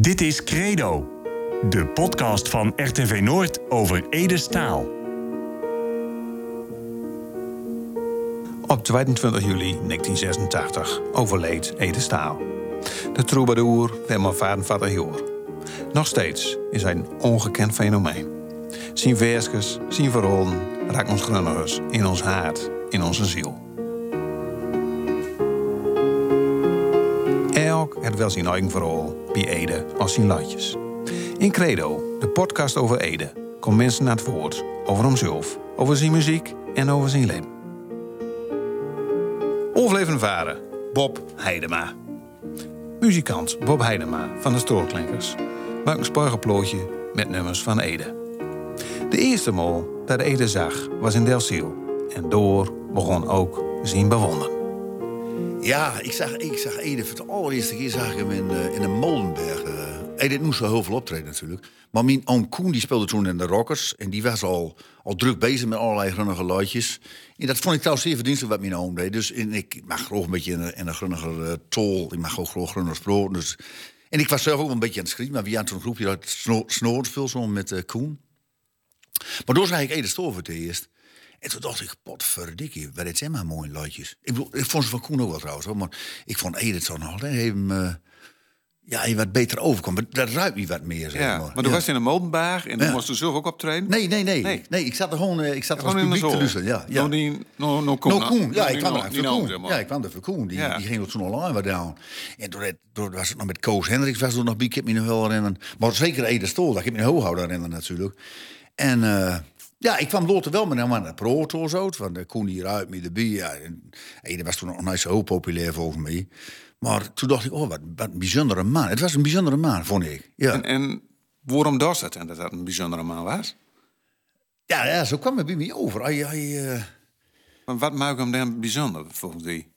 Dit is Credo, de podcast van RTV Noord over Ede Staal. Op 22 juli 1986 overleed Ede Staal. De troubadour Wilma Vadenvader Joor. Nog steeds is hij een ongekend fenomeen. Zijn versjes, zijn verhalen raakt ons grunnigers in ons hart, in onze ziel. Elk heeft wel zijn eigen verhaal bij Ede als zijn latjes. In Credo, de podcast over Ede, komt mensen naar het woord over hemzelf, over zijn muziek en over zijn leven. Overlevende vader, Bob Heidema. Muzikant Bob Heidema van de Stoorklinkers maakt een spargelplootje met nummers van Ede. De eerste mol dat Ede zag was in Delziel en door begon ook zijn bewonderen. Ja, ik zag, ik zag Ede voor de allereerste keer zag ik hem in, eh, in een Molenberg. eh. Hij deed nu zo heel veel optreden natuurlijk. Maar mijn oom Koen die speelde toen in de Rockers. En die was al, al druk bezig met allerlei grunnige luidjes. En dat vond ik trouwens zeer verdienstelijk wat mijn oom deed. Dus en ik mag geloof een beetje in een, in eh, tol. Ik mag ook geloof grunniger sproken. Dus. En ik was zelf ook een beetje aan het schrijven. Maar we hadden toen een groepje Snoorspul zo met eh, Koen. Maar door zag ik Stoor voor het eerst. En toen dacht ik, potverdikkie, wat dit zijn maar mooie luidjes. Ik, bedoel, ik vond ze van Koen ook wel trouwens, hoor, maar ik vond Edith zo nog even, eh, ja, je wat beter overkomt. Maar Dat ruikt niet wat meer, zeg Ja, maar. maar toen Ja. was je in een molenbaar en toen Ja. moest je zelf ook optreden? Nee, nee, nee, Nee. nee. ik zat er gewoon, eh, ik zat er als Gewoon in de publiek te luisteren. Ja, ja. No, die, no, no, Koen. No Koen, ja, ik kwam er voor Koen. maar. Ja, ik kwam er voor Koen. Die, die ging toen al wat down. En toen, toen was het nog met Koos Hendricks, was er nog bij, ik heb me nog wel herinneren. Maar zeker Ede Stol, dat ik heb me hooghouder herinneren natuurlijk. En eh, ja, ik kwam later wel met hem aan de proto zo, van de Koen die eruit met de bier. En Ede was toen nog niet zo populair volgens mij. Maar toen dacht ik, oh, wat, wat een bijzondere man. Het was een bijzondere man, vond ik. Ja, En, en waarom was dat en dat dat een bijzondere man was? ja, ja zo kwam het bij mij over. Eh, Maar wat maakt hem dan bijzonder volgens die?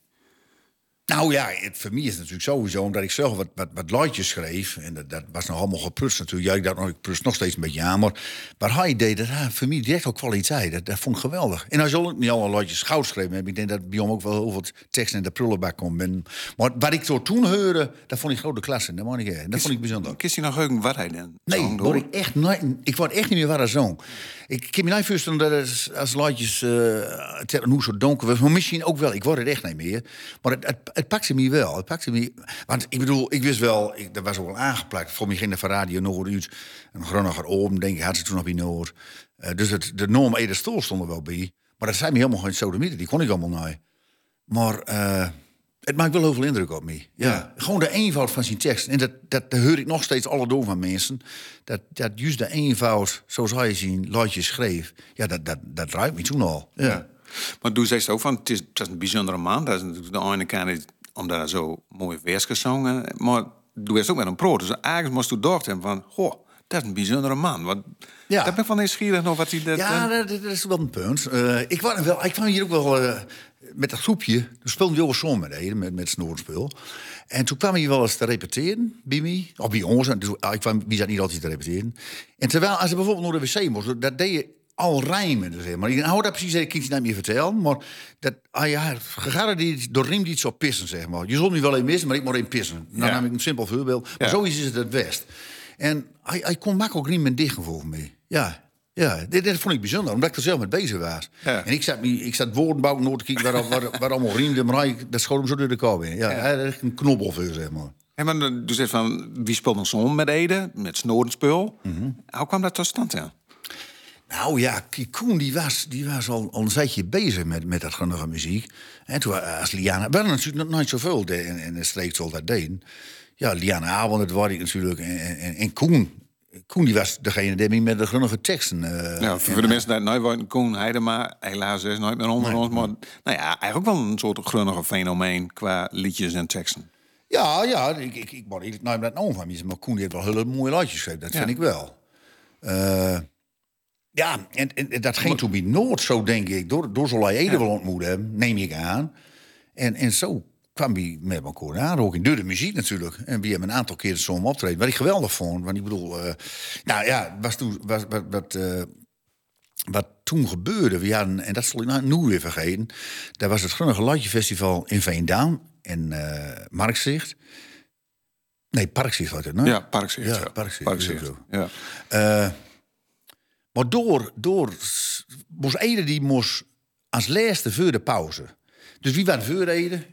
Nou ja, het, voor mij is het natuurlijk sowieso omdat ik zelf wat, wat, wat luidjes schreef. En dat, dat was nog allemaal geprutst natuurlijk. Ja, ik dacht nog, ik prust nog steeds een beetje aan. Maar hij deed, dat had voor mij direct ook kwaliteit. Dat, dat vond ik geweldig. En hij zal ook niet alle luidjes goud hebben. Ik denk dat bij hem ook wel heel veel teksten in de prullenbak komt. En, maar wat ik zo toen hoorde, dat vond ik grote klasse. Dat, ik, eh, dat vond ik bijzonder. Kist hij nog heugen wat hij dan Nee, word ik echt nooit, ik word echt niet meer waar hij zong. Ik kan me niet voorstellen dat als luidjes uh, het hoe zo donker was. Maar misschien ook wel, ik word het echt niet meer. Maar het, het, het pakte me wel. Het pakte me, want ik bedoel, ik wist wel, ik, dat was ook wel aangeplakt. Voor mij ging de van Radio Noord uit. Een gronniger oom, denk ik, had ze toen nog bij Noord. Uh, dus het, de norm Ede Stol stond er wel bij. Maar dat zijn me helemaal geen sodomieten, die kon ik allemaal niet. Maar... Uh, het maakt wel heel veel indruk op me. Ja. ja. Gewoon de eenvoud van zijn tekst. En dat, dat, dat hoor ik nog steeds alle door van mensen. Dat, dat juist de eenvoud, zoals hij zijn luidjes schreef... ja, dat, dat, dat ruikt me toen al. Ja. Maar doe zei ook van, het is, het is een bijzondere man. Dat is natuurlijk de ene kant omdat hij zo mooi vers gezongen. Maar doe is ook met een pro. Dus eigenlijk moest je doorheen van... Goh, dat is een bijzondere man. Want ja. daar ben ik van nieuwsgierig nog wat hij... Dat, ja, dat, dat, is wel een punt. Uh, ik, kwam wel, ik kwam hier ook wel... Uh, met dat groepje, we speelden wel zo'n met met, met Snoorspul. En toen kwam hij wel eens te repeteren bij mij, of bij ons. Dus, ik kwam, wie zat niet altijd te repeteren. En terwijl, als ze bijvoorbeeld naar de wc moest, dat deed je al rijmen. Dus, maar ik hou dat precies, ik kan het niet meer vertellen. Maar dat, ah ja, die door riem die zo pissen, zeg maar. Je zult nu wel een missen, maar ik moet één pissen. Nou ja. ik een simpel voorbeeld. Maar zo is het het best. En hij, hij kon makkelijk riemen dicht volgens mij. Ja, ja, dit, dit, vond ik bijzonder, omdat ik er zelf mee bezig was. Ja. En ik zat, ik zat woordenbouw nooit te kijken waar, waar, waar allemaal riemde, maar hij, dat schoot hem zo door de kou in. Ja, ja. hij echt een knobbel voor, zeg maar. En maar du zegt van, wie speelt een zon met Ede, met Snorenspul? Mm -hmm. Hoe kwam dat tot stand, ja? Nou ja, Koen die was, die was al, al een tijdje bezig met, met dat grunnige muziek. En toen als Liana... We natuurlijk nog nooit zoveel de, in, in de streek zoals dat deden. Ja, Liana Avond, dat was ik natuurlijk. En, en, en Koen, Koen die was degene die met de grunnige teksten. Uh, ja, voor en, de mensen die nooit waren, Koen Heidema, helaas is nooit meer onder nee, ons. Maar nou ja, eigenlijk wel een soort grunnige fenomeen qua liedjes en teksten. Ja, ja, ik, ik, ik word nou dat nou van maar Koen heeft wel hele mooie liedjes geschreven, dat ja. vind ik wel. Uh, ja, en, en, dat ging toen bij Noord zo, denk ik, door, door zo'n Ede ja. wel ontmoet hebben, neem ik aan. En, en zo kwam hij met elkaar aanraking. Door de muziek natuurlijk. En we hebben een aantal keer zo'n optreden. Wat ik geweldig vond. Want ik bedoel, uh, nou ja, was toen, was, wat, wat, uh, wat toen gebeurde. We hadden, en dat zal ik nou nu weer vergeten. Daar was het Grunnige Latje Festival in Veendam. In uh, Markzicht. Nee, Parkzicht was het, hè? Ja, Parkzicht. Ja, Parkzicht, Parkzicht. Ja. Maar door, door moest Ede die moest als laatste voor de pauze. Dus wie waren voor Ede?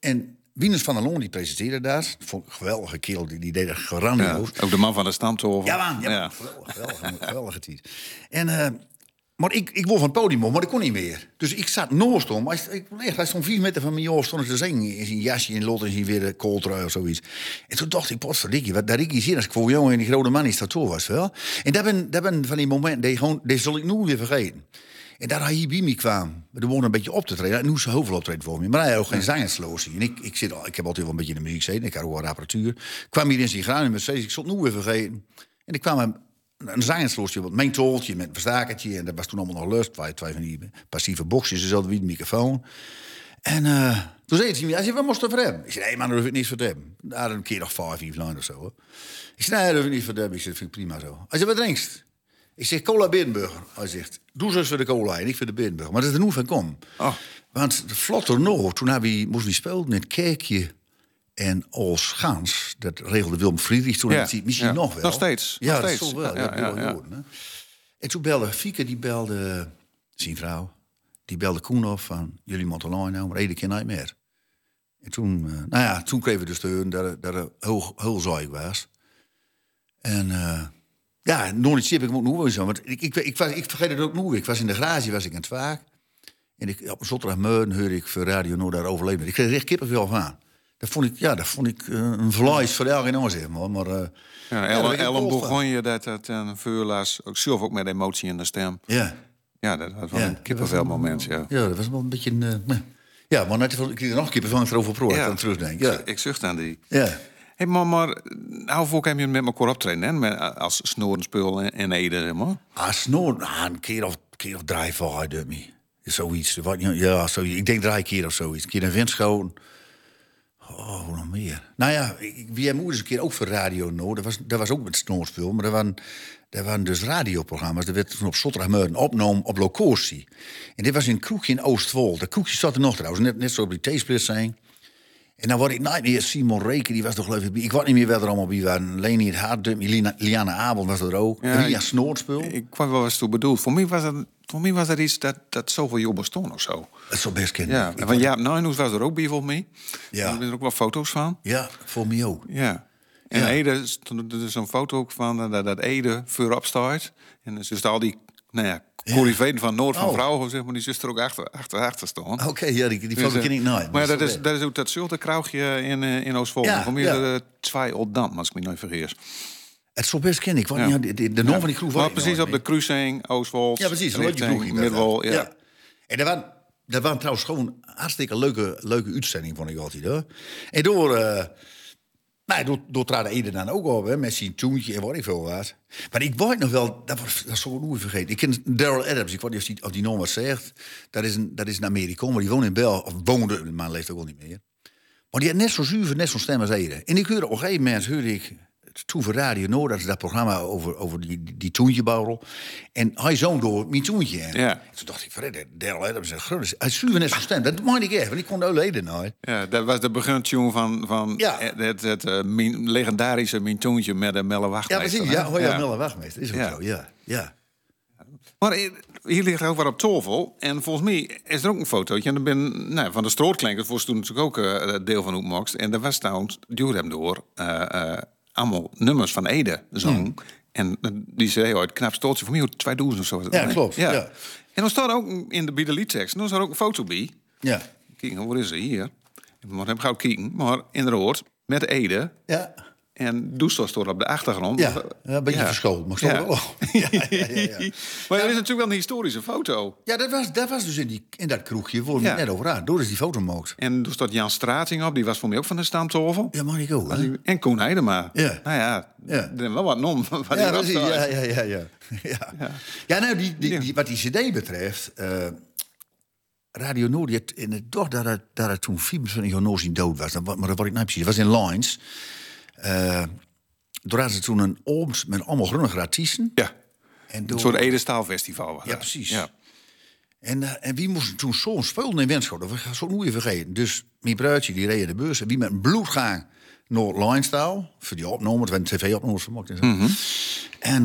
En Wieners van der Loon die presenteerde daar. Vond een geweldige kerel, die, die deed er Ja, grandioos. Ook de man van de stamtoren. Ja, man, ja, Ja. man. geweldig, geweldig, geweldige tijd. En, eh, maar ik, ik wou van het podium, maar ik kon niet meer. Dus ik zat naast hem. Hij, ik, echt, hij stond vier meter van mij af, stond te zingen. In zijn jasje, in lot, in zijn weer een kooltrui of zoiets. En toen dacht ik, potverdikkie, wat dat ik hier zie als ik voor jongen en die grote man is dat zo was, wel. En dat ben, dat ben van die momenten, die, gewoon, die zal ik nooit weer vergeten. En daar hij hier bij me kwam, we begonnen een beetje op te treden. En nu is ze hoofd optreden voor me. Maar hij had ook geen zangersloos. En ik, ik, zit, al- ik heb altijd wel een beetje in de muziek gezeten. Ik had ook wel apparatuur. Ik kwam hier in zijn graan in Mercedes. Ik zat nu weer vergeten. En ik kwam een, een zangersloosje, wat mijn toltje met een verstakertje. En dat was toen allemaal nog lust. Twee, twee van die passieve boxjes. Ze hadden wie de microfoon. En eh, toen zei hij hij zei, wat moest je voor hebben? Ik zei, nee man, daar hoef ik niks voor te hebben. Daar een keer nog vijf, vijf lijn of zo. Hoor. Ik zei, nee, daar hoef ik niet voor te hebben. Ik zei, dat vind ik prima zo. Hij zei, wat drinkst? Ik zeg, cola Binnenburger. Hij zegt, doe zo voor de cola en ik voor de Binnenburger. Maar dat is er nu van kom. Oh. Want de vlotter nog, toen we, moesten we spelen in het kerkje en als Gaans. Dat regelde Willem Friedrich toen. Ja, misschien ja. nog wel. Nog steeds, Ja, nog dat steeds. is wel. Ja, dat worden. En toen belde Fieke, die belde zijn vrouw. Die belde Koen op van, jullie moeten online nou, maar één keer niet meer. En toen, eh, nou ja, toen kregen we de steun dat er, dat er heel, heel zaai was. En eh, ja, nog niet ik moet nog wel zo. Want ik, ik, ik, was, ik vergeet het ook nog. Ik was in de garage, was ik aan het vaak. En ik, op zondagmorgen hoorde ik voor Radio Noord daar overleven. Ik kreeg er echt kippenvel van. Dat vond ik, ja, dat vond ik eh, een verlies voor elke in zeg maar. maar eh, Ja, Ellen, Ellen begon je dat het een vuurlaas, ook zelf ook met emotie in de stem. Ja, Ja, dat was wel Ja, een ja. ja, dat was wel een beetje een... eh, ja, maar net, ik kreeg er nog kippenvel van erover pro. Ja. dan terugdenk. Ja, Ik zucht aan die. ja. Hé, maar, maar nou, voor heb je met elkaar optreden, hè? Als snorenspul en, en Ede, zeg maar. Ah, snor, ah, een keer of, keer of drie voor me. Zoiets. Wat, ja, zoiets. Ik denk drie keer of zoiets. Een keer een windschoon. Oh, nog meer? Nou ja, ik, wie hebben moeders een keer ook voor Radio Noord. Dat was, dat was ook met snoorspul. Maar dat waren, dat waren dus radioprogramma's. Dat werd toen op zondagmorgen opgenomen op locatie. En dit was in een kroegje in Oostwold. Dat kroegje zat er nog trouwens. Net, net zo op die T-split zijn. En dan word ik nooit meer Simon Reken, die was toch geloof ik... Ik weet niet meer wie er allemaal bij waren. Leni het Hart, Lina- Liana Abel was er ook. Ja, Ria ik- Snoorspul. Ik kwam wel eens toe bedoeld. Voor mij was het, voor mij was er iets dat, dat zoveel jaar bestond of zo. Dat zou best kennen. Ja, en van Jaap Nijnhoes was er ook bij volgens mij. Ja. Daar zijn er ook wel foto's van. Ja, voor mij ook. Ja. En Ja. Ede er dus een foto ook van eh, dat, dat Ede voorop staat. En dus is al die, nou ja, corriveen van Noord van Oh. Vrouwen, zeg maar, die zus er ook achter, achter, achter staan. Oké, ja, die, die Dus, eh, ken ik nooit. Maar dat is, dat is ook dat zulte kraugje in, eh, in Oostvolk. Ja, Voor mij ja. is er twee Oldam, als ik me nooit vergis. Het zou best kennen. Ik weet Ja. de, de, de naam van die kroeg Maar weet ik precies op de cruising, Oostwold, Ja, precies. Kroegje. Midwol. Ja. En dat waren, dat waren trouwens gewoon hartstikke leuke, leuke uitzending, vond ik altijd. Hoor. En door, eh nou, door, door traden Ede dan ook op, hè, met zijn en wat ik veel was. Maar ik weet nog wel, dat, was, dat ik nooit vergeten. Ik ken Daryl Adams, ik weet niet of die, of die naam wat zegt. Dat is een, dat is een Amerikaan, maar die woont in Bel, of woonde, de man leeft ook wel niet meer. Maar die had net zo zuiver, net zo'n stem als Ede. En ik hoorde op een gegeven moment, hoorde ik toen voor Radio Noord, dat is dat programma over, over die, die, toentjebarrel. En hij zong door mijn toentje. heen. Ja. En Toen dacht ik, Fred, Daryl Adams is een grote... Hij zuiver net stem, dat meen ik echt, want ik kon de Ede nooit. Ja, dat was de begintune van, van Ja. het, het, het, eh, legendarische Mintoontje met de Melle Ja, Wachtmeester. precies. Ja, hoor je Miller Wachtmeester, is ook Ja. zo, ja. ja. Maar eh, hier ligt ook wat op tafel. En volgens mij is er ook een fotootje. En er ben, nou, van de strootklinkers was toen natuurlijk ook eh, deel van Hoekmoxt. En daar was trouwens, duurde hem door, allemaal nummers van Ede zong. En eh, die zei ooit, knap stoeltje voor mij, hoe 2000 of zo. Ja, klopt, ja. En dan staat ook in de, bij de liedtekst, dan staat ook een foto bij. Ja. Kijk, waar is ze hier? Maar heb gauw kijken. Maar inderdaad, met Ede. Ja. En Doestel staat op de achtergrond. Ja, ja, een beetje verscholen, maar stond Ja. wel. ja, ja, ja, ja. Maar er is natuurlijk wel een historische foto. Ja, dat was, dat was dus in, die, in dat kroegje, we Ja. net over aan. Door is die foto gemaakt. En er staat Jan Strating op, die was voor mij ook van de stamtafel. Ja, mag ik ook, hè? En Koen Heidema. Ja. Nou ja, Ja. er is wel wat nom. Wat Ja, ja, precies. Ja, ja, ja, ja. ja. ja nou, die, die, die, wat die cd betreft... eh, Radio Noord, die had in het doch dat het, dat het toen 24 jaar dood was. Dat, wa- maar dat wat ik nou precies. Dat was in Lines. Toen hadden ze toen een ooms met allemaal groene artiesten. Ja, En een soort Ede Staalfestival was Ja, precies. Ja. En, eh, en wie moest toen zo'n spelen in Wenschot? Dat ga ik zo nooit vergeten. Dus mijn bruidje die reed de bus. En wie met een bloedgang Noord-Lijnstaal. Voor die opname, het werd een tv-opname gemaakt. En,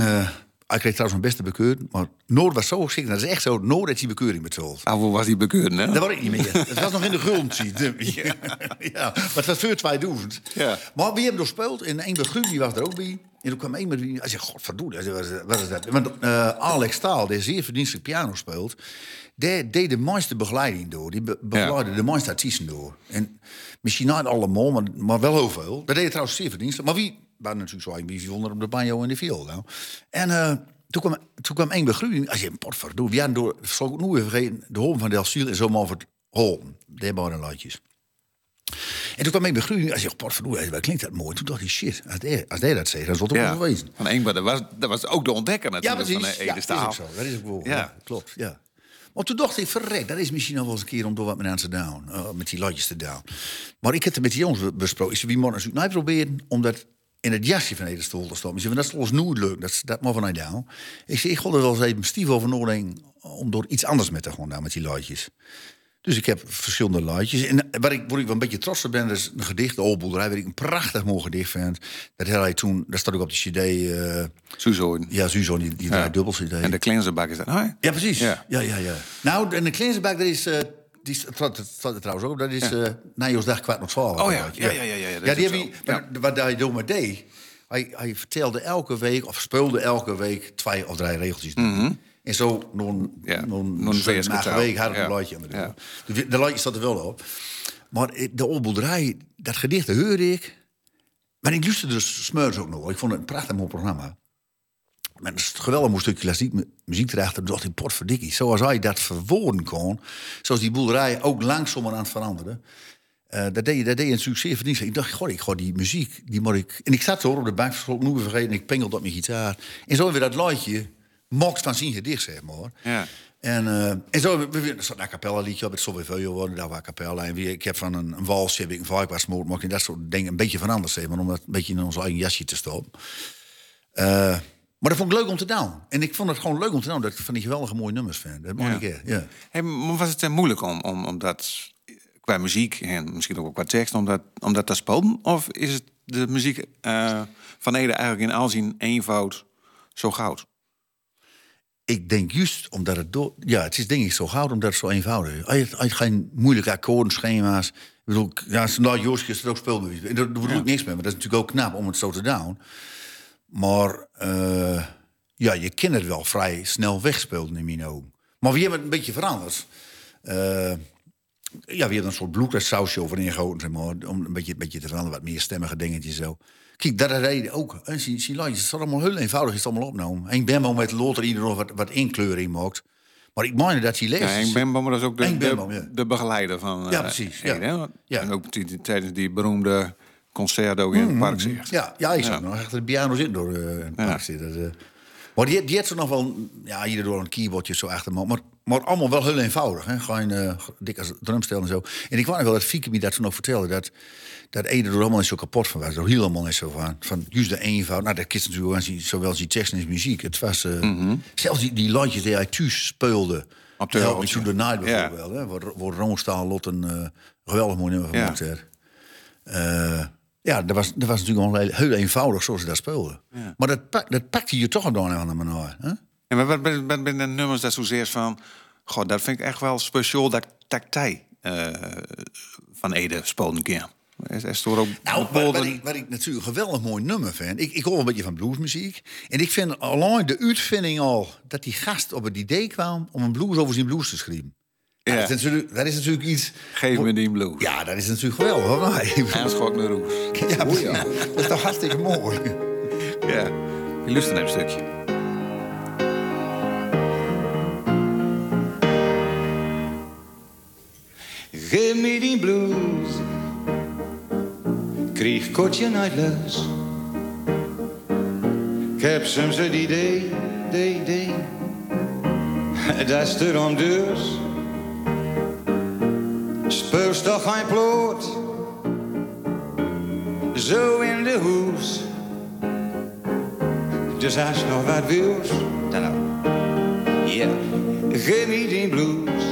hij kreeg trouwens een beste bekeuring. Maar Noord was zo geschikt. Dat is echt zo. Noord heeft die bekeuring betaald. Ah, hoe was die bekeurd, hè? Dat was ik niet meer. Het was nog in de grond. zie je. ja, maar het was voor 2000. Ja. Maar wie hebben er gespeeld? En een Beguur, die was er ook bij. En toen kwam met wie. Hij zei: Godverdomme, wat is- dat? Want eh, Alex Staal, die zeer verdienstelijk piano speelt. Die deed de meeste begeleiding door. Die be begeleidde de meeste artiesten door. En misschien niet allemaal, maar, maar wel heel veel. Dat deed hij trouwens zeer verdienstelijk. Maar wie waren natuurlijk zo viool op de banjo en de viool. Nou. En eh, toen kwam, toen kwam een begroeiing. Als je potverdomme, we hadden door, zal ik even vergeten, de home van Del Ciel en zo maar voor het Holm. Daar waren. En toen kwam ik begroeiing. Als je potverdomme, wat klinkt dat mooi. Toen dacht ik, shit, als hij, als hij dat zegt, dan zal het ook Ja, wel wezen. van Engber, dat was, dat was ook de ontdekker Ja, natuurlijk precies. van de Ja, Ede dat is ook Staal. zo. Dat is ook wel. Ja. Ja. klopt. Ja. Maar toen dacht ik, verrek, dat is misschien nog wel eens een keer om door wat met aan te doen. eh, met die ladjes te doen. Maar ik heb het met die jongens be- besproken. Ik zei, wie moet natuurlijk nou proberen om dat in het jasje van Ede stoppen. Ik zei, dat is ons nooit leuk. Dat, dat moet vanuit jou. Ik zei, ik ga er wel eens even stief over nadenken om door iets anders met te gaan doen met die ladjes. Dus ik heb verschillende luidjes. En waar ik, waar ik wel een beetje trots op ben, dat is een gedicht, de Oolboerderij, waar ik een prachtig mooi gedicht vind. Dat had hij toen, dat staat ook op de cd, eh Suzo. ja, Suzo, die, die dubbel cd. En de Kleinzenbak is dat. Ja. Precies. Ja. Ja, ja, ja. Nou, en de Kleinzenbak, dat is... eh die staat er- staat er trouwens ook. Dat is eh Nijosdag kwart nog twaalf. Oh ja, ja, ja, ja, ja, Ja, die heb je, Wat hij door me deed... Hij, hij vertelde elke week, of speelde elke week... twee of drie regeltjes. En zo, nog. Ja, week had ik Ja. een blaadje aan me. Ja. De, de lijntje staat er wel op. Maar de Olboerderij, dat gedicht hoorde ik... Maar ik luisterde dus smeurs ook nog. Ik vond het een prachtig mooi programma. Met een geweldig mooi stukje klassiek mu- muziek erachter. Dacht ik, potverdikkie. Zoals hij dat verwoorden kon. Zoals die boerderij ook langzaam aan het veranderen. eh, dat, deed, dat deed een succes verdienst. Ik dacht, god, ik ga die muziek, die moet ik... En ik zat zo op de bank, weer vergeten. En ik pingelde op mijn gitaar. En zo weer dat luidje mocht van zien gedicht, zeg maar. Ja. En, eh, en zo, we- we- er zat een a cappella liedje op, het zal weer veel worden, daar was a cappella. En weer, ik heb van een, een wals, heb ik een valkbaar smoort, mocht ik dat soort dingen een beetje veranderd zijn, maar om dat een beetje in ons eigen jasje te stoppen. Eh, maar dat vond ik leuk om te doen. En ik vond het gewoon leuk om te doen, dat ik van die geweldige mooie nummers vind. Dat mag Ja. ik keer, ja. Hey, maar was het eh, moeilijk om, om, om dat qua muziek en misschien ook qua tekst om dat, om dat te spelen? Of is het de muziek eh, van Ede eigenlijk in al zijn eenvoud zo goud? Ik denk juist omdat het door... Ja, het is denk ik zo goud omdat het zo eenvoudig is. Als je geen moeilijke akkoordenschema's... Ik bedoel, ja, nou, Joost is er ook speelbewijs. Daar bedoel ik niks mee, maar dat is natuurlijk ook knap om het zo te doen. Maar eh, ja, je kent het wel vrij snel wegspelen in mijn ogen. Maar we hebben het een beetje veranderd. Eh, ja, we hebben een soort bloedsausje over ingegoten, zeg maar, om een beetje, een beetje te veranderen, wat meer stemmige dingetjes zo. Kijk, dat reden ook. En zie, zie, het is allemaal heel eenvoudig, is het allemaal opgenomen. En ben wel met loter ieder nog wat, wat inkleuring maakt. Maar ik meen dat hij leest. Ja, Bembo, maar dat is ook de, de, begeleider van eh, Ja, precies, ja. En ook tijdens die beroemde concert ook in het park zegt. Ja, ja, ik Ja. zag nog echt de piano zitten door eh een Ja. park zitten. Eh. Maar die, die had ze nog wel, ja, hier door een keyboardje zo achter me. Maar, maar allemaal wel heel eenvoudig. Hè? Gewoon eh dik als drumstel en zo. En ik wou wel dat Fieke me dat zo nog vertelde. Dat, dat Ede er allemaal niet zo kapot van was. Er helemaal niet zo van. Van juist de eenvoud. Nou, dat kist natuurlijk zowel die tekst als muziek. Het was, eh, Zelfs die, die liedjes die hij thuis speelde. Mhm. Op de ja, the Night Ja. bijvoorbeeld. Hè? Waar, waar Roonstaal Lot een geweldig mooi nummer Ja. gemaakt heeft. Eh, ja, dat was, dat was natuurlijk heel, eenvoudig zoals ze dat speelden. Maar dat, pak, dat pakte je toch al door aan de manier. Hè? En wat- wat wat- wat zijn de nummers dat zozeer van... God, dat vind ik echt wel speciaal dat tactij eh van Ede spelen een keer. Is, is ook Nou, wat, bepaalde- wat, ik, wat ik natuurlijk een geweldig mooi nummer vind. Ik, ik hoor een beetje van bluesmuziek. En ik vind alleen de uitvinding al dat die gast op het idee kwam om een blues over zijn blues te schrijven. Ja. Ja. Dat, is natuurlijk, dat is natuurlijk iets. Geef me die blues. Ja, dat is natuurlijk geweldig. Hoor. Nee, En schok naar roes. ja, precies. Dat is toch hartstikke mooi. Ja. Je luistert naar een stukje. Geef me die blues. Krieg kortje nooit los. Ik heb soms het idee, idee, idee. Dat is er om dus. Speels toch geen ploot. Zo in de hoes. Dus als je nog wat wils, dan nou. Ja, geef me die blues.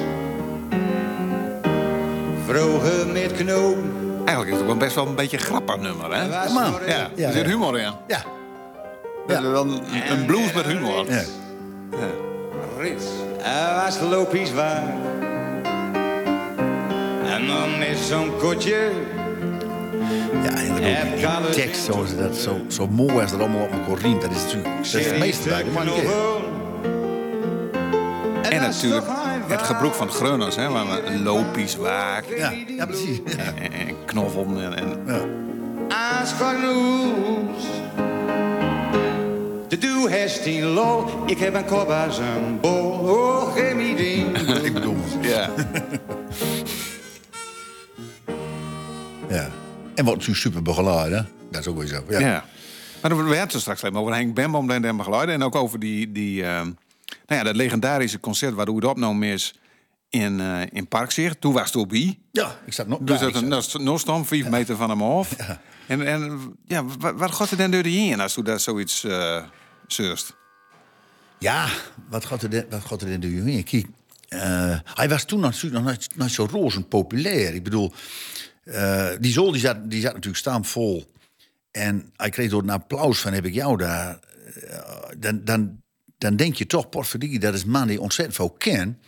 Vroegen met knopen Eigenlijk is het ook wel best wel een beetje een grappig nummer, hè? Man. voor- Ja, Ja, er zit ja. humor in. Ja. Is wel een, blues met humor. ja. Rits, hij was de lopies waar. En dan is zo'n kotje. Ja, en dan Heb ook die tekst zoals dat, zo, zo mooi als dat allemaal op elkaar riemt. Dat is natuurlijk dat is het meeste bij de man. En natuurlijk het gebroek van Greuners, hè? Waar we een lopies waak Ja, ja precies. Ja. en, en knoffel en, en Ja. De doe heeft lol. Ik heb een kop als een bol. Oh, geen idee. Ik bedoel, ja. ja. En wat natuurlijk super begeleid, hè? Dat is ook wel zo. Ja. Ja. Maar we hadden het straks over Henk Bemboom en den begeleiden. En ook over die, die ehm, nou ja, dat legendarische concert waar het opgenomen is in, eh in Parkzicht. Toen was het op bij. Ja, ik zat nog... Dus dat een nog stond, vijf meter van hem af. En, en ja, wat, wat gaat er dan door heen als je daar zoiets eh zeurst? Ja, wat gaat er, wat gaat er in? Kijk, eh, hij was toen natuurlijk nog niet, niet zo roze populair. Ik bedoel, eh, die zol die zat, die zat natuurlijk. En hij kreeg door een applaus van heb ik jou daar. eh, dan, dan, dan denk je toch, potverdikkie, dat is een man die ontzettend veel ken.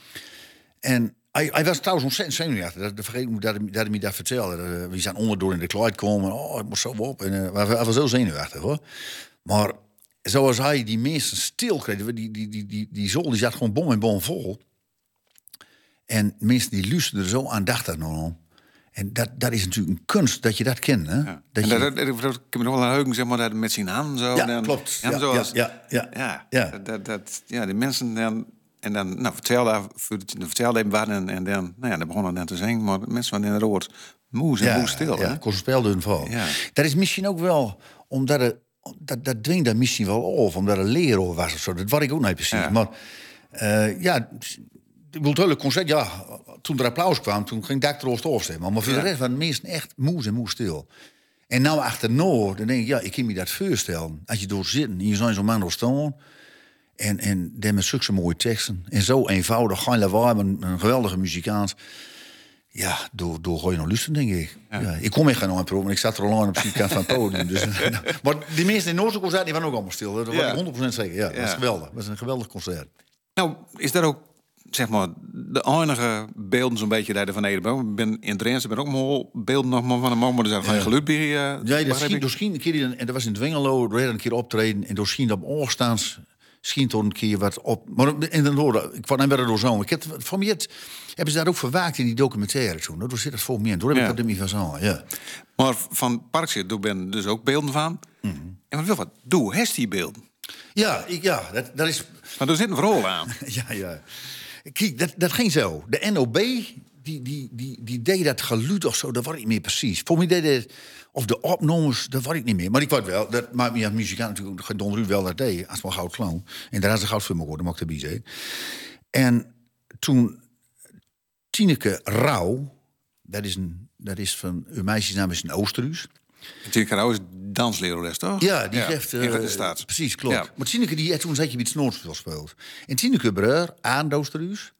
En hij, hij was trouwens ontzettend zenuwachtig. Dat, dat vergeet ik dat, dat hij me dat vertelde. Eh, We zijn onderdoor in de kluit komen. Oh, ik moet zo op. En, hij was heel zenuwachtig hoor. Maar zoals hij die mensen stil kreeg, die, die, die, die, die, zol die zat gewoon bom en bom vol. En mensen die luisterden er zo aandachtig naar om. En dat, dat is natuurlijk een kunst dat je dat kent. Hè? Ja. Dat je, dat, dat, dat, dat- ik heb me nog wel een heugen, zeg maar, dat met zijn hand zo. Ja, dan- klopt. Ja, Ja, zoals, ja, ja, ja, ja. Dat, dat, dat- ja, die mensen dan... En dan, nou, vertelde, vertelde even wat en, en dan, nou ja, dan begonnen dan te zingen. Maar mensen van in het rood, moes en stil, ja, hè? kon spel doen val. Ja. Dat is misschien ook wel omdat het, dat, dat dwingt daar misschien wel af, omdat er leraar was of zo. Dat was ik ook niet precies. Ja. Maar eh, ja, ik bedoel, het hele concert, ja, toen er applaus kwam, toen ging dak troost afstemmen. Maar voor de rest waren de mensen echt moes en moes stil. En nou achter Noord, dan denk ik, ja, ik kan me dat voorstellen. Als je door zit en je zijn zo'n man staan. En, en dan met zulke mooie teksten. En zo eenvoudig, geen lawaai, een, een geweldige muzikant. Ja, door, door gooi je nog luisteren, denk ik. Ja. ik kom echt geen aan maar ik zat er al aan op de kant van het podium. Dus, maar die mensen in Noordse concert die waren ook allemaal stil. Dat was Ja. ik 100% zeker. Ja, dat was geweldig. Dat was een geweldig concert. Nou, is dat ook, zeg maar, de enige beelden zo'n beetje daar van Nederland? Ik ben in Drenthe, ben ook maar beelden nog maar van een man, maar er zijn geen geluid bij. eh, Ja, dat scheen, door scheen een keer, die- en dat was in Dwingelo, er een keer optreden. En door scheen op oorstaans, scheen toch een keer wat op. Maar en dan hoorde, ik kwam en werd er door zo. Ik heb, van mij het- hebben ze daar ook verwaakt in die documentaire toen. Door zit het voor me in. Door heb Ja. ik dat niet van zo. Ja. Maar van Parkzit, daar ben dus ook beelden van. Mhm. En wat wil wat? Doe, heeft die beelden. Ja, ik, ja dat, dat is. Maar er zit een verhaal aan. Ja, ja. Kijk, dat, dat ging zo. De NOB, die, die, die, die deed dat geluid of zo, dat was ik niet meer precies. Voor mij deed het, of de opnames, dat was ik niet meer. Maar ik weet wel, dat maakt me als muzikant natuurlijk, Don wel dat deed, als wel goud clown. En daar is de goudfilm geworden, mag ik erbij zeggen. En toen Tineke Rauw, dat is, een, dat is van, uw meisjesnaam is een Oosterhuis. Natuurlijk, Rauw is danslerares, toch? Ja, die geeft... in eh, de staat. Precies, klopt. Ja. Maar Tineke, die had toen zat je bij het Snoorspel speelt. En Tineke Breur, aan Doosterhuis...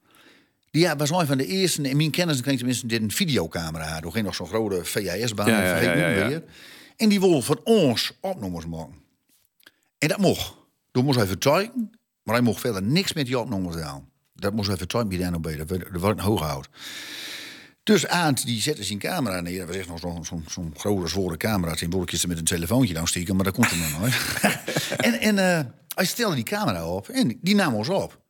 Die ja, was een van de eerste, in mijn kennis kreeg tenminste dit een videocamera had. Toen ging nog zo'n grote VHS-baan, Ja, ja, vergeet ja, ja, ja. En die wil van ons opnames maken. En dat mocht. Toen moest hij vertuigen, maar hij mocht verder niks met die opnames aan. Dat moest hij vertuigen bij de NOB, dat werd, dat werd een hooghoud. Dus Aant, die zette zijn camera neer. Was echt nog zo'n zo'n grote, zware camera. Zijn bolletjes met een telefoontje dan steken, maar dat komt er nog nooit. en en eh, hij stelde die camera op en die nam ons op.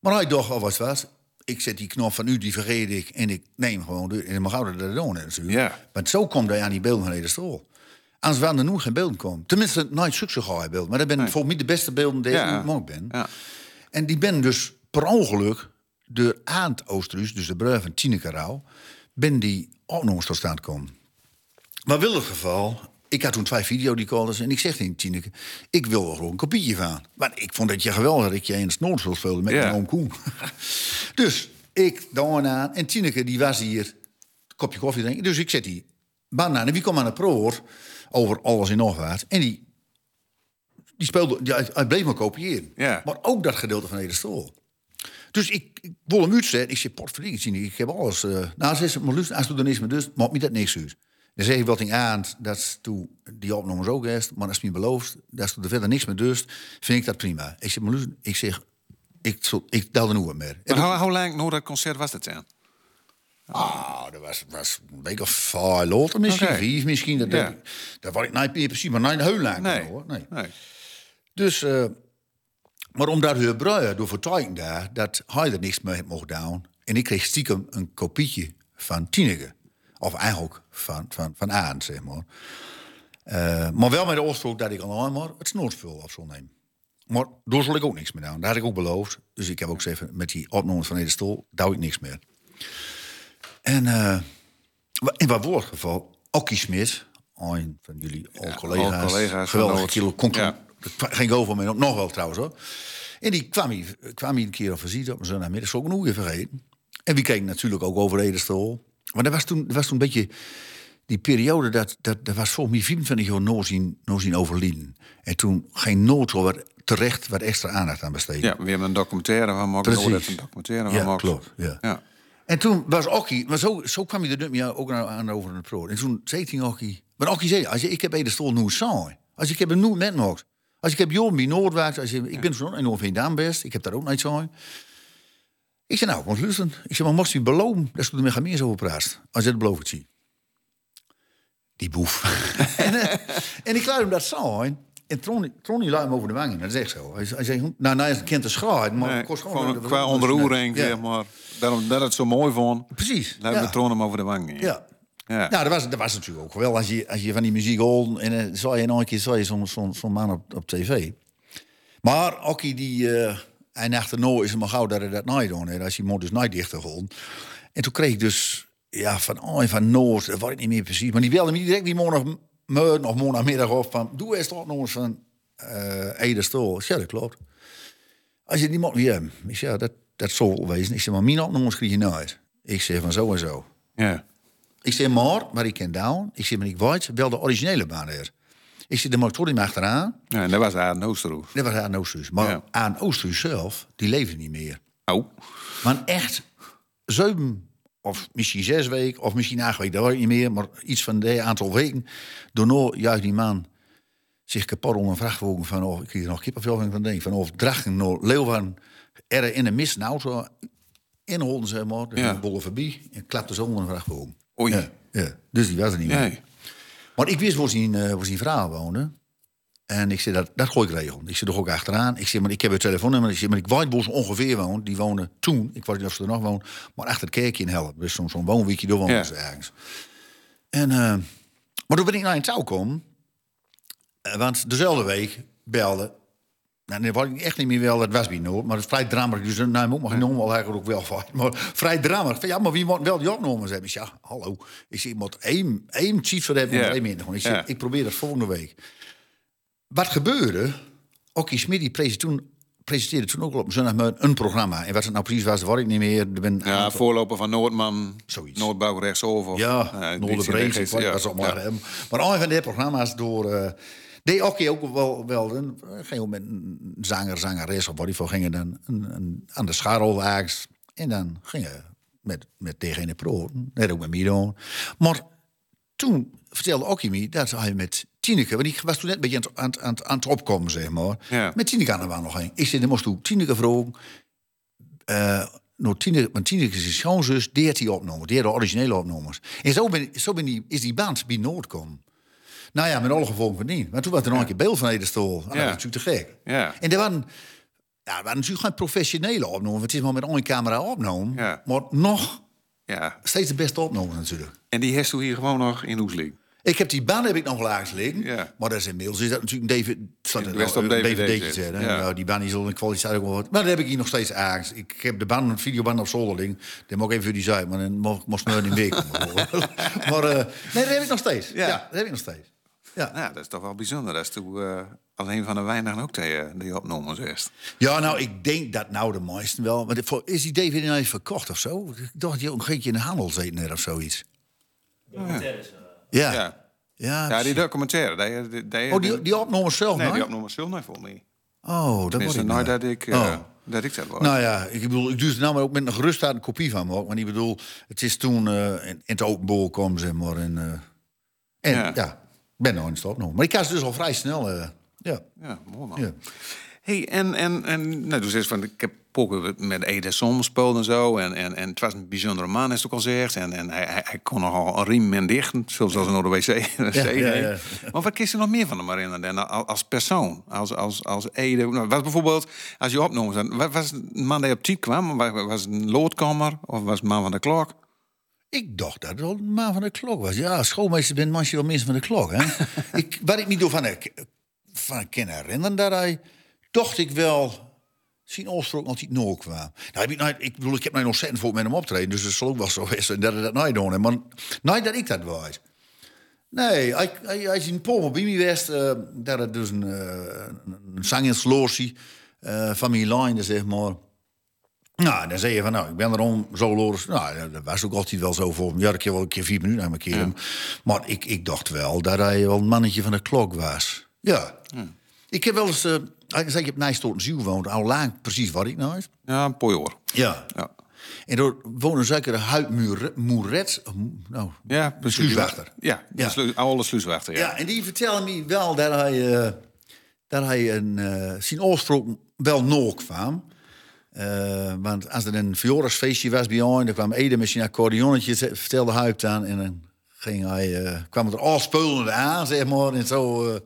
Maar hij dacht, oh, wat was Ik zet die knop van u, die vergeet ik. En ik neem gewoon de... En mag ouder dat doen natuurlijk. Ja. Maar zo komt hij aan die beelden van de stoel. Anders waren er nu geen beelden komen. Tenminste, nooit zulke goede beelden. Maar dat ben volgens mij de beste beelden die Ja. ik ben. Ja. En die ben dus per ongeluk door Aant Oosterhuis, dus de bruid van Tineke Rauw, ben die opnames tot stand komen. Maar wil het geval, ik had toen twee videodecoders en ik zeg tegen Tineke, ik wil er gewoon een kopietje van. Maar ik vond het je geweldig dat je in het Snoorspel speelde met Ja. mijn oom Koen. dus ik dan aan en Tineke die was hier, een kopje koffie drinken. Dus ik zet die baan aan en wie kwam aan het proor over alles in nog wat. En die, die speelde, die, hij- bleef maar kopiëren. Ja. Maar ook dat gedeelte van Ede Stoel. Dus ik, ik wil hem uitzetten. Ik zeg, Tine, ik heb alles. eh nou, ze maar luister, als meer dus, maakt me dat niks uit. Dan zeg ik wat in aan, dat is toen die opnames ook eerst, maar als je me belooft, dat is er verder niks meer dus, vind ik dat prima. Ik zeg, maar luister, ik zeg, ik, zal- ik tel er nooit meer. Maar hoe, hoe lang na dat concert was dat dan? Ah, dat was, was een week of vijf later, misschien Oké. vier, misschien. Dat, Ja. dat, dat was ik niet meer precies, maar niet heel lang Nee. hoor. Nee. nee. Dus, eh, maar omdat bruien door vertuiging daar, dat hij er niks mee mocht doen. En ik kreeg stiekem een kopietje van Tineke. Of eigenlijk van, van, van Aan, zeg maar. Eh, maar wel met de oorsprong dat ik alleen maar het snoorspul af zal nemen. Maar daar zal ik ook niks meer doen. Dat had ik ook beloofd. Dus ik heb ook gezegd, met die opnames van Ede Stol, doe ik niks meer. En eh, in wat woord geval, Okkie Smit, een van jullie al collega's, genoot. kilo, Ja. Geen go van mij op, nog wel trouwens hoor. En die kwam hier, kwam hier een keer op visite op mijn zondagmiddag, zou ik nog even vergeten. En wie keek natuurlijk ook over Edestol. Maar dat was toen, dat was toen een beetje die periode, dat, dat, dat was volgens mij 24 jaar nooit zien, nooit zien. En toen geen nood zo wat terecht wat extra aandacht aan besteden. Ja, we hebben een documentaire van maken. Precies. Een documentaire van Ja, klopt. Ja. Ja. En toen was Okkie, maar zo, zo kwam je er ook aan, aan over het pro. En toen zei hij Okkie, maar Okkie zei, als je, ik heb Ede Stol nu saai. Als ik heb een nieuw net nog. Als ik heb Johan bij Noordwaard, als je, ik ben zo'n enorm Veendam best, ik heb daar ook niet saai. Ik zei, nou, want luisteren. Ik zei, maar moest je beloven, dat ze er met meer over praat. Als je het belooft zie. Die boef. en, eh, en ik laat hem dat saai. En Tronny, Tronny hem over de wangen. Dat is echt zo. Hij, hij zei, nou, nou is het kind te schaar, maar Nee, kost gewoon... gewoon dat- qua onderoering, Ja. zeg maar. Daarom dat het zo mooi vond. Precies. Laten ja. troon hem over de wang. Ja. Ja. Nou, dat was, dat was natuurlijk ook wel. Als je, als je van die muziek hoort en dan zag je nog een keer zo'n man op, op tv. Maar Okkie, die... hij nacht nooit is het maar gauw dat hij dat nooit doen. hè. Als je moet dus nooit dichter gewoon. En toen kreeg ik dus... Ja, van, oh, van Noord, dat weet ik niet meer precies. Maar die belde me direct die morgen of morgenmiddag op van... Doe eens toch nog eens van eh Ede Stol. Ja, dat klopt. Als je die weer hebben. Ik zeg, ja, dat, dat zal wel wezen. Ik zeg, maar mijn opnames krijg je nooit. Ik zeg van zo en zo. Ja. Ik zeg maar, maar ik ken down. Ik zeg maar ik weet wel de originele baan er. Ik zeg de motor achteraan. ja, en dat was aan Oosterhoef. Dat was aan Oosterhuis. Maar Ja. aan Oosterhuis zelf, die leven niet meer. Oh. Maar echt zeven of misschien zes weken, of misschien acht weken, dat weet ik niet meer. Maar iets van dat aantal weken. Daarna juist die man zich kapot onder een vrachtwagen van of ik kreeg er nog kippenvel van denk van of Drachten naar Leeuwen er in een mis een auto inholden zeg maar, de Ja. bollen voorbij en klapte zo onder een vrachtwagen. Oei. Ja, ja. Dus die was er niet meer. Nee. Maar ik wist waar zijn, eh, waar zijn vrouw woonde. En ik zei, dat, dat gooi ik regelen. Ik zit er ook achteraan. Ik zeg, maar ik heb een telefoonnummer. Ik maar ik weet waar ze ongeveer woont. Die wonen toen, ik weet niet of ze er nog woont, maar achter het kerkje in Help. Dus zo'n zo'n woonwiekje, Ja. ze ergens. En, eh, maar toen ben ik naar een touw komen. Eh, want dezelfde week belde... Nou, dat ik echt niet meer wel, dat was bij Noord. Maar het is vrij dramatisch. Dus nou, moet mag noemen wel eigenlijk ook wel van. Maar vrij dramatisch. Ja, maar wie moet wel die opnames hebben? Ik zeg, ja, hallo. Ik zeg, ik moet één, één hebben. Ja. één minder. Ik, zeg, ik probeer dat volgende week. Wat gebeurde? Okkie Smit die presenteerde toen, presenteerde toen ook op zondagmiddag een programma. En wat het nou precies was, dat ik niet meer. Er ben Ja, voorloper van Noordman. Zoiets. Noordbouw rechtsover. ja, Noorderbreed, ik weet Ja. allemaal hebben. Maar een van die programma's door... eh deed Okkie ook wel, wel een, met een zanger, zangeres of voor gingen dan een, een, aan de scharrel ergens. En dan gingen met, met tegen de pro, net ook met Mido. Maar toen vertelde Okkie me dat hij met Tineke, want ik was toen net een beetje aan het, aan, aan, het- aan het opkomen, zeg maar. Ja. Met Tineke aan de waan nog heen. Ik zei, dan moest toen Tineke vragen. eh nou, Tineke, want Tineke is schoonzus, die had die opgenomen. Die de originele opnames. En zo, ben, zo ben die, is die band bij Noord komen. Nou ja, met alle gevolgen van dien. Maar toen was er nog een keer beeld van Ede Stol. En dat Ja. was natuurlijk te gek. Ja. En er waren, ja, er waren natuurlijk geen professionele opnames. want Het is maar met één camera opgenomen. Ja. Maar nog Ja. steeds de beste opnames natuurlijk. En die heeft u hier gewoon nog in Oesling. Ik heb die baan heb ik nog wel liggen. Ja. Maar dat is inmiddels is dat natuurlijk een staat er Het best nou, op een DVD. Ja. Nou, die baan is al in kwaliteit ook wel wat. Maar dat heb ik hier nog steeds ergens. Ik heb de band, een videoband op zolder liggen. Die mag ik even voor die zuid, maar dan mocht moest nooit in week. maar eh, nee, dat heb ik nog steeds. Ja. Ja. dat heb ik nog steeds. Ja. Nou, dat is toch wel bijzonder. Dat is toen eh, alleen van de weinigen ook die, eh, die opnames is. ja, nou, ik denk dat nou de meesten wel. Maar voor- is die DVD nou even verkocht of zo? Ik dacht dat je ook een in de handel zit net of zoiets. Ja. Ja. Ja. Ja, Ja, die documentaire. Die, die, die, oh, die, die opnames zelf, Nee, nou? die opnames veel niet voor mij. Oh, dat ik nooit nou. dat ik, eh, Oh. dat ik dat was. Nou ja, ik bedoel, ik doe er nou maar ook met een gerust aan een kopie van me. ook. Want ik bedoel, het is toen eh, in, in het openbaar kwam, zeg maar. En, eh, En Ja. ja, ben nou in stop nog. Maar ik kan ze dus al vrij snel. eh, ja. Ja, mooi man. Ja. Hey, en, en, en nou, dus is van, ik heb ook met Ede Som gespeeld en zo. En, en, en het was een bijzondere man, is het ook al gezegd. En, en hij, hij, kon nogal een riem en dichten, zoals als naar de wc. Ja, ja, ja. Maar wat kies je nog meer van hem herinneren dan als, persoon? Als, als, als Ede. Nou, was bijvoorbeeld, als je opnoemt, was een man die op type kwam? Was, was een loodkamer of was een man van de klok? Ik dacht dat het een man van de klok was. Ja, schoolmeester bent manche wel mensen van de klok. Hè? ik, wat ik me door van, de- van kan herinneren, dat hij, dacht ik wel, zien oorsprong altijd nooit kwam. Nou, heb ik, nou, ik bedoel, ik heb nou nog ontzettend voor met hem optreden, dus het zal ook wel zo zijn dat hij dat nooit doen. Maar nooit dat ik dat was. Nee, hij, hij, hij is in Polen bij geweest. eh, dat het dus een, uh, een zangensloorsie eh van mijn line, zeg maar. Nou, dan zei je van, nou, ik ben erom zo loris. Nou, dat was ook altijd wel zo voor hem. Ja, ik wel een keer vier minuten aan mijn keer. hem. Maar ik, ik dacht wel dat hij wel een mannetje van de klok was. Ja. Ik heb wel eens, uh, ik zeg, je hebt Nijstorten Ziel woont, al lang precies wat ik nou is. Ja, een pooi hoor. Ja. Ja. En door wonen zeker de Huid Moeret, nou, Ja, precies. sluiswachter. Ja, Ja. slu- oude sluiswachter. Ja. Ja, en die vertelde me wel dat hij, eh, dat hij een, eh zijn oorsprong wel nog kwam. Eh, want als er een verjaardagsfeestje was bij ons, dan kwam Ede met zijn accordeonnetje, vertelde het aan. En dan ging hij, eh, kwam er al spulende aan, zeg maar. En zo, eh,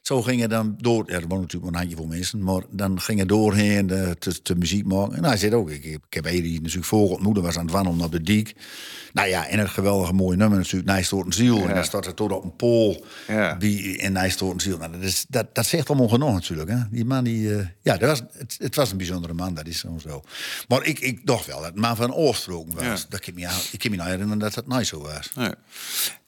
zo ging het dan door. Ja, er waren natuurlijk maar een handjevol mensen. Maar dan ging het doorheen eh, te, te muziek maken. En hij zei ook, ik, heb- ik heb hier natuurlijk voor moeder was aan het wandelen op de diek. Nou ja, en het geweldige mooie nummer natuurlijk, Nijstoorten Ziel. En dan staat het tot op een pool Ja. die in Nijstoorten Ziel. Nou, dat, is, dat, dat zegt allemaal genoeg natuurlijk. Hè? Die man, die, eh, ja, dat was, het, het was een bijzondere man, dat is zo. Maar ik, ik dacht wel dat het man van oorsprong was. Ja. Dat ik, me, ik kan me nou herinneren dat dat nooit zo was.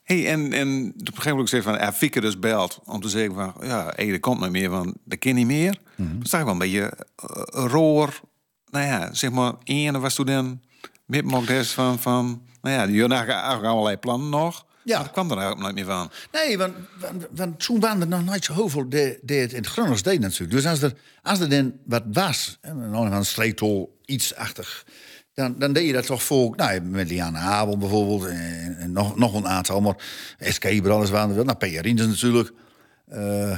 Hey, en, en op een gegeven moment zei van, ja, Fieke dus belt om te zeggen van, ja, Ede komt niet meer, want dat kan niet meer. Mhm. Dat is wel een beetje uh, roer. Nou ja, zeg maar, ene was toen dan met des van, van, nou ja, die hadden allerlei plannen nog. Ja. Maar dat kwam er eigenlijk nooit meer van. Nee, want, want, want toen waren er nog nooit zo heel veel die, die het in het Gronings deed natuurlijk. Dus als er, als er dan wat was, hè, nou, een streektol, iets achtig... Dan, dan deed je dat toch voor, nou, met Liane Abel bijvoorbeeld, en, en nog, nog een aantal, maar SK Brothers waren er wel, nou, P.R. Natuurlijk. Eh,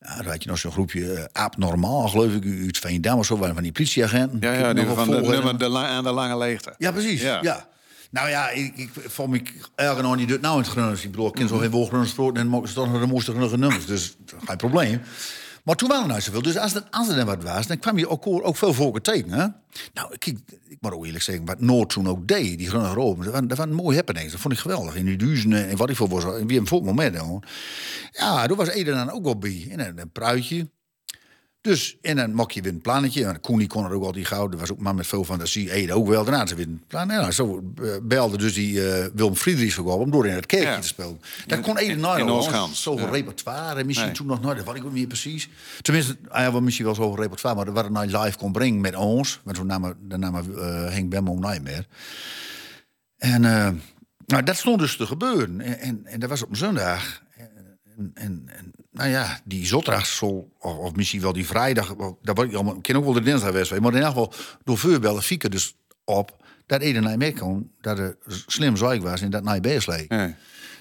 ja, dan had je nog zo'n groepje, eh, Aap Normaal, geloof ik, uit Veendam of zo, waren van die politieagenten. Ja, ja, die nog van de nummer de aan de lange leegte. Ja, precies. Ja. Ja. Nou ja, ik, ik vond me elke nou niet doet nou in het Gronings. Ik bedoel, ik ken zo geen woord Gronings gesproken en dan toch nog de moesten nog nummers. Dus geen probleem. Maar toen waren er nou zoveel. Dus als er, als dan wat was, dan kwam je ook, ook veel volken tegen. Hè? Nou, ik moet ook eerlijk zeggen, wat Noord toen ook deed, die groene roben, dat dat waren mooie happenings. Dat vond ik geweldig. In die duizenden en wat ik voor was, wie een volk moment. Ja, daar was Eden dan ook op bij. En een, een pruitje. Dus, en dan je weer een plannetje. En Koen die kon er ook al die gouden. Was ook man met veel fantasie. Ede ook wel. Daarna ze weer een plan. Ja, zo eh, belde dus die eh, Willem Friedrichs ook om door in het kerkje Ja. te spelen. Dat kon Ede nooit al, Zoveel Ja. repertoire. En misschien Nee. toen nog nooit. Dat weet ik ook niet meer precies. Tenminste, hij had wel misschien wel zoveel repertoire. Maar wat het nou live kon brengen met ons. Want toen namen, namen uh, Henk nooit meer. En nou, dat stond dus te gebeuren. En, en, en dat was op een zondag. En, en, en nou ja, die zotrachtsel, of, of misschien wel die vrijdag, dat was ik allemaal, ik ken ook wel de dinsdag geweest, maar in ieder geval door vuurbellen fieken dus op dat Eden naar mee kon, dat er slim zwaig was en dat naar je leek. Nee.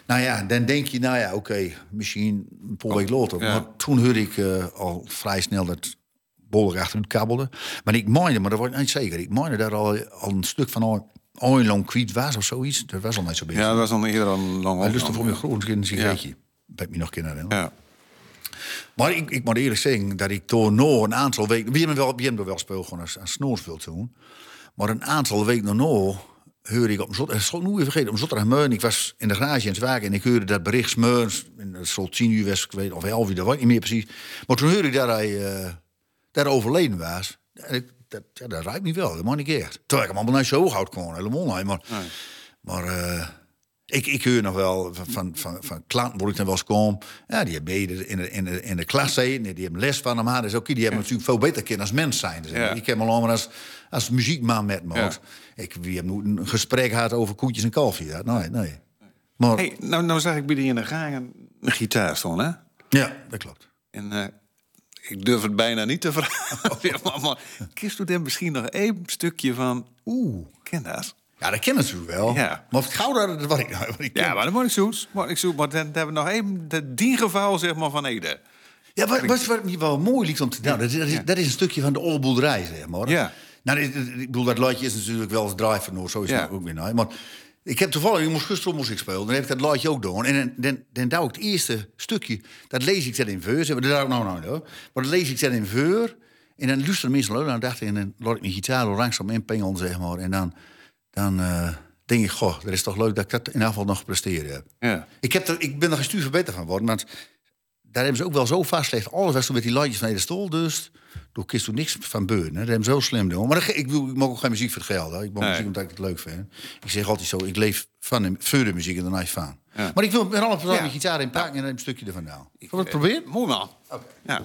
Nou ja, dan denk je, nou ja, oké, misschien een paar weken later. ja. Maar toen hoorde ik eh, al vrij snel dat bollig achteruit kabbelde. Maar ik meende, maar dat wordt niet zeker. Ik meende daar al, al een stuk van al een lang kwiet was of zoiets. Dat was al niet zo bezig. Ja, dat was dan eerder een lang dus dan voor me groot een sigaretje. Dat me nog kennen. Ja. Maar ik, ik moet eerlijk zeggen dat ik toen nog een aantal weken... We hebben wel, we hebben wel speel gewoon als, als toen. Maar een aantal weken nog hoorde ik op een zot... Ik even vergeten, op zotterdag Ik was in de garage in het waken en ik hoorde dat bericht smeurs. En dat zal tien uur was, ik weet, of elf uur, dat weet ik niet meer precies. Maar toen hoorde ik dat hij, eh, dat hij overleden was. En ik, dat, ja, dat ruikt me wel, dat mag ik echt. Terwijl ik hem allemaal naar zo hoog kon, helemaal niet. Maar, maar eh, ik, ik hoor nog wel van, van, van, van klanten, word ik dan wel eens kom. Ja, die hebben in de, in de, in de klas zitten, die hebben les van hem aan. Dus ook, die hebben natuurlijk veel beter kunnen als mens zijn. Dus Ja. Ik heb al maar als, als muziekman met me. Ja. Ik, we hebben een gesprek gehad over koetjes en kalfje. Ja, nee, nee. Maar Hey, nou, nou zag ik bij die in de gang een, een gitaar staan, hè? ja, dat klopt. En eh, ik durf het bijna niet te vragen. maar, maar kist u dan misschien nog één stukje van... Oeh, ken dat? Ja, dat ken ik natuurlijk wel. Ja. Maar of het goud dat wat ik, wat ik ken. Ja, maar dat moet ik zoeken. Moet ik zoeken. Maar dan hebben we nog even de diengeval zeg maar, van Ede. Ja, wat, wat, wat me wel mooi lijkt om te... Nou, dat, is, dat is een stukje van de oude boerderij, zeg maar. Ja. Nou, ik bedoel, dat laatje is natuurlijk wel eens van Noord, zo is Ja. het ook weer nou. Maar ik heb toevallig, ik moest gisteren moest ik spelen, dan heb ik dat laatje ook doen. En dan, dan, dan douw ik het eerste stukje, dat lees ik zet in veur. Zeg maar, dat nou, nou, nou, maar dat lees ik zet in veur. En dan luisteren mensen, dan dacht ik, en dan laat ik mijn gitaar langzaam inpingelen, zeg maar. En dan, dan eh, denk ik, goh, dat is toch leuk dat ik dat in ieder geval nog gepresteerd heb. Ja. Ik, heb er, ik ben er geen stuur beter van geworden, want daar hebben ze ook wel zo vastgelegd. Alles was toen met die lights van de stoel, dus toen kist toen niks van beuren. Hè. Dat hebben ze zo slim doen. Maar ik, bedoel, ik mag ook geen muziek voor het geld. Hè. Ik maak Nee. muziek omdat ik het leuk vind. Ik zeg altijd zo, ik leef van de, voor de muziek en daarna van. Ja. Maar ik wil met alle persoon mijn gitaar inpakken en dan een stukje ervan nou. Zullen we het proberen? Mooi man. Ja.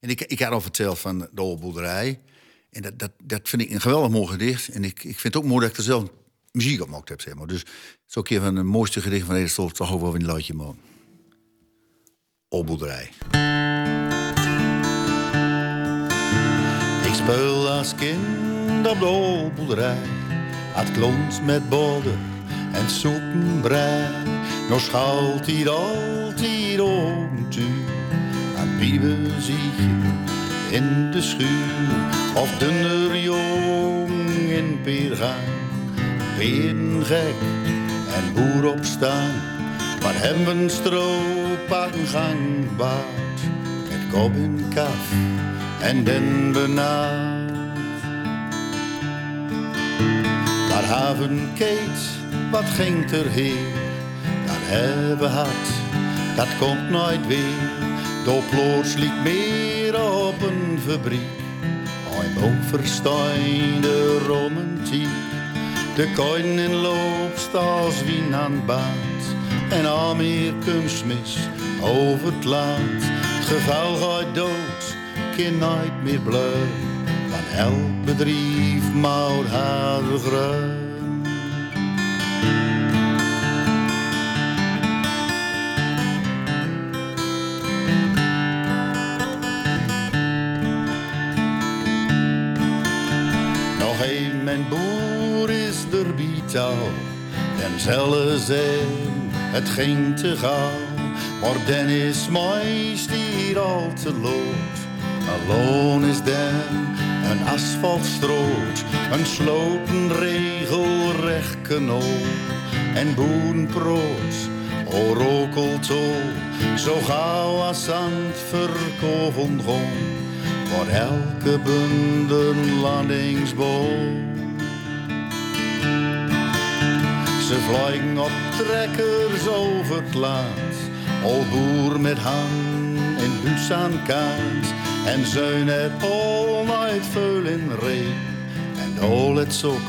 En ik, ik had al verteld van de oude boerderij. En dat, dat, dat vind ik een geweldig mooi gedicht. En ik, ik vind het ook mooi dat ik er zelf muziek op gemaakt heb. Zeg maar. Dus het is ook een van de mooiste gedichten van stol. Toch ook wel een luidje man. Oude boerderij. Ik speel als kind op de oude boerderij. Het klont met bodem en soepenbrei. Nog schuilt hij altijd open toe. Een bieber zie je in de schuur. Of dunner jong in Peergaan. Peren gek en boer opstaan. Maar hebben strooppakken gangbaard. Met kop in kaf en den benaad. Maar haven Keet, wat ging er heer? Dat hebben had, dat komt nooit weer. Door plots liep meer op een fabriek. Een onverstaande romantiek. De koinen loopt als wien aan baat. En al meer kunstmis over het land. Het gaat dood, kind nooit meer blij. Van elk bedrijf maakt haar. Bietal. En zullen zijn, het ging te gauw. Maar dan is hier al te lood. Alone is dan een asfaltstroot. Een sloten regelrecht kanoon. En boenproot, o rokeltol. Zo gauw als aan het voor elke bunden landingsboom. Ze vliegen op trekkers over het land, al boer met hand en buus aan kaart. En zeun het al nooit veel in en al het zoek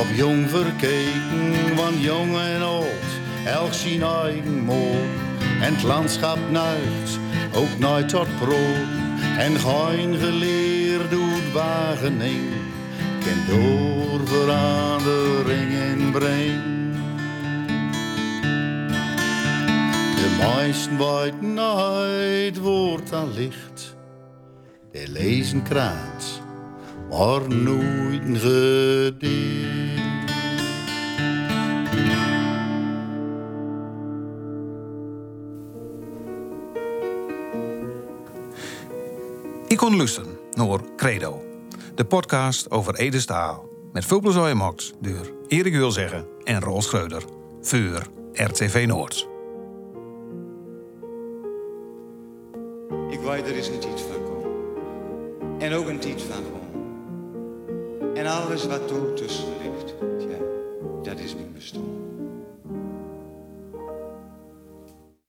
op jong verkeken, want jong en oud, elk zijn eigen mooi. En het landschap nuigt, ook nooit tot prooi. En geen geleerd doet wagening, kan door verandering inbrengen. De meesten weten nooit wordt aan licht. De lezen kraat, maar nooit een gedicht. Ik kon luisteren naar Credo, de podcast over Ede Staal. Met veel plezier gemaakt door Erik Wilzeggen en Roel Schreuder. Voor RTV Noord. Ik weet er is een tijd van komen. En ook een tijd van gewoon. En alles wat er tussen ligt, dat is mijn bestaan.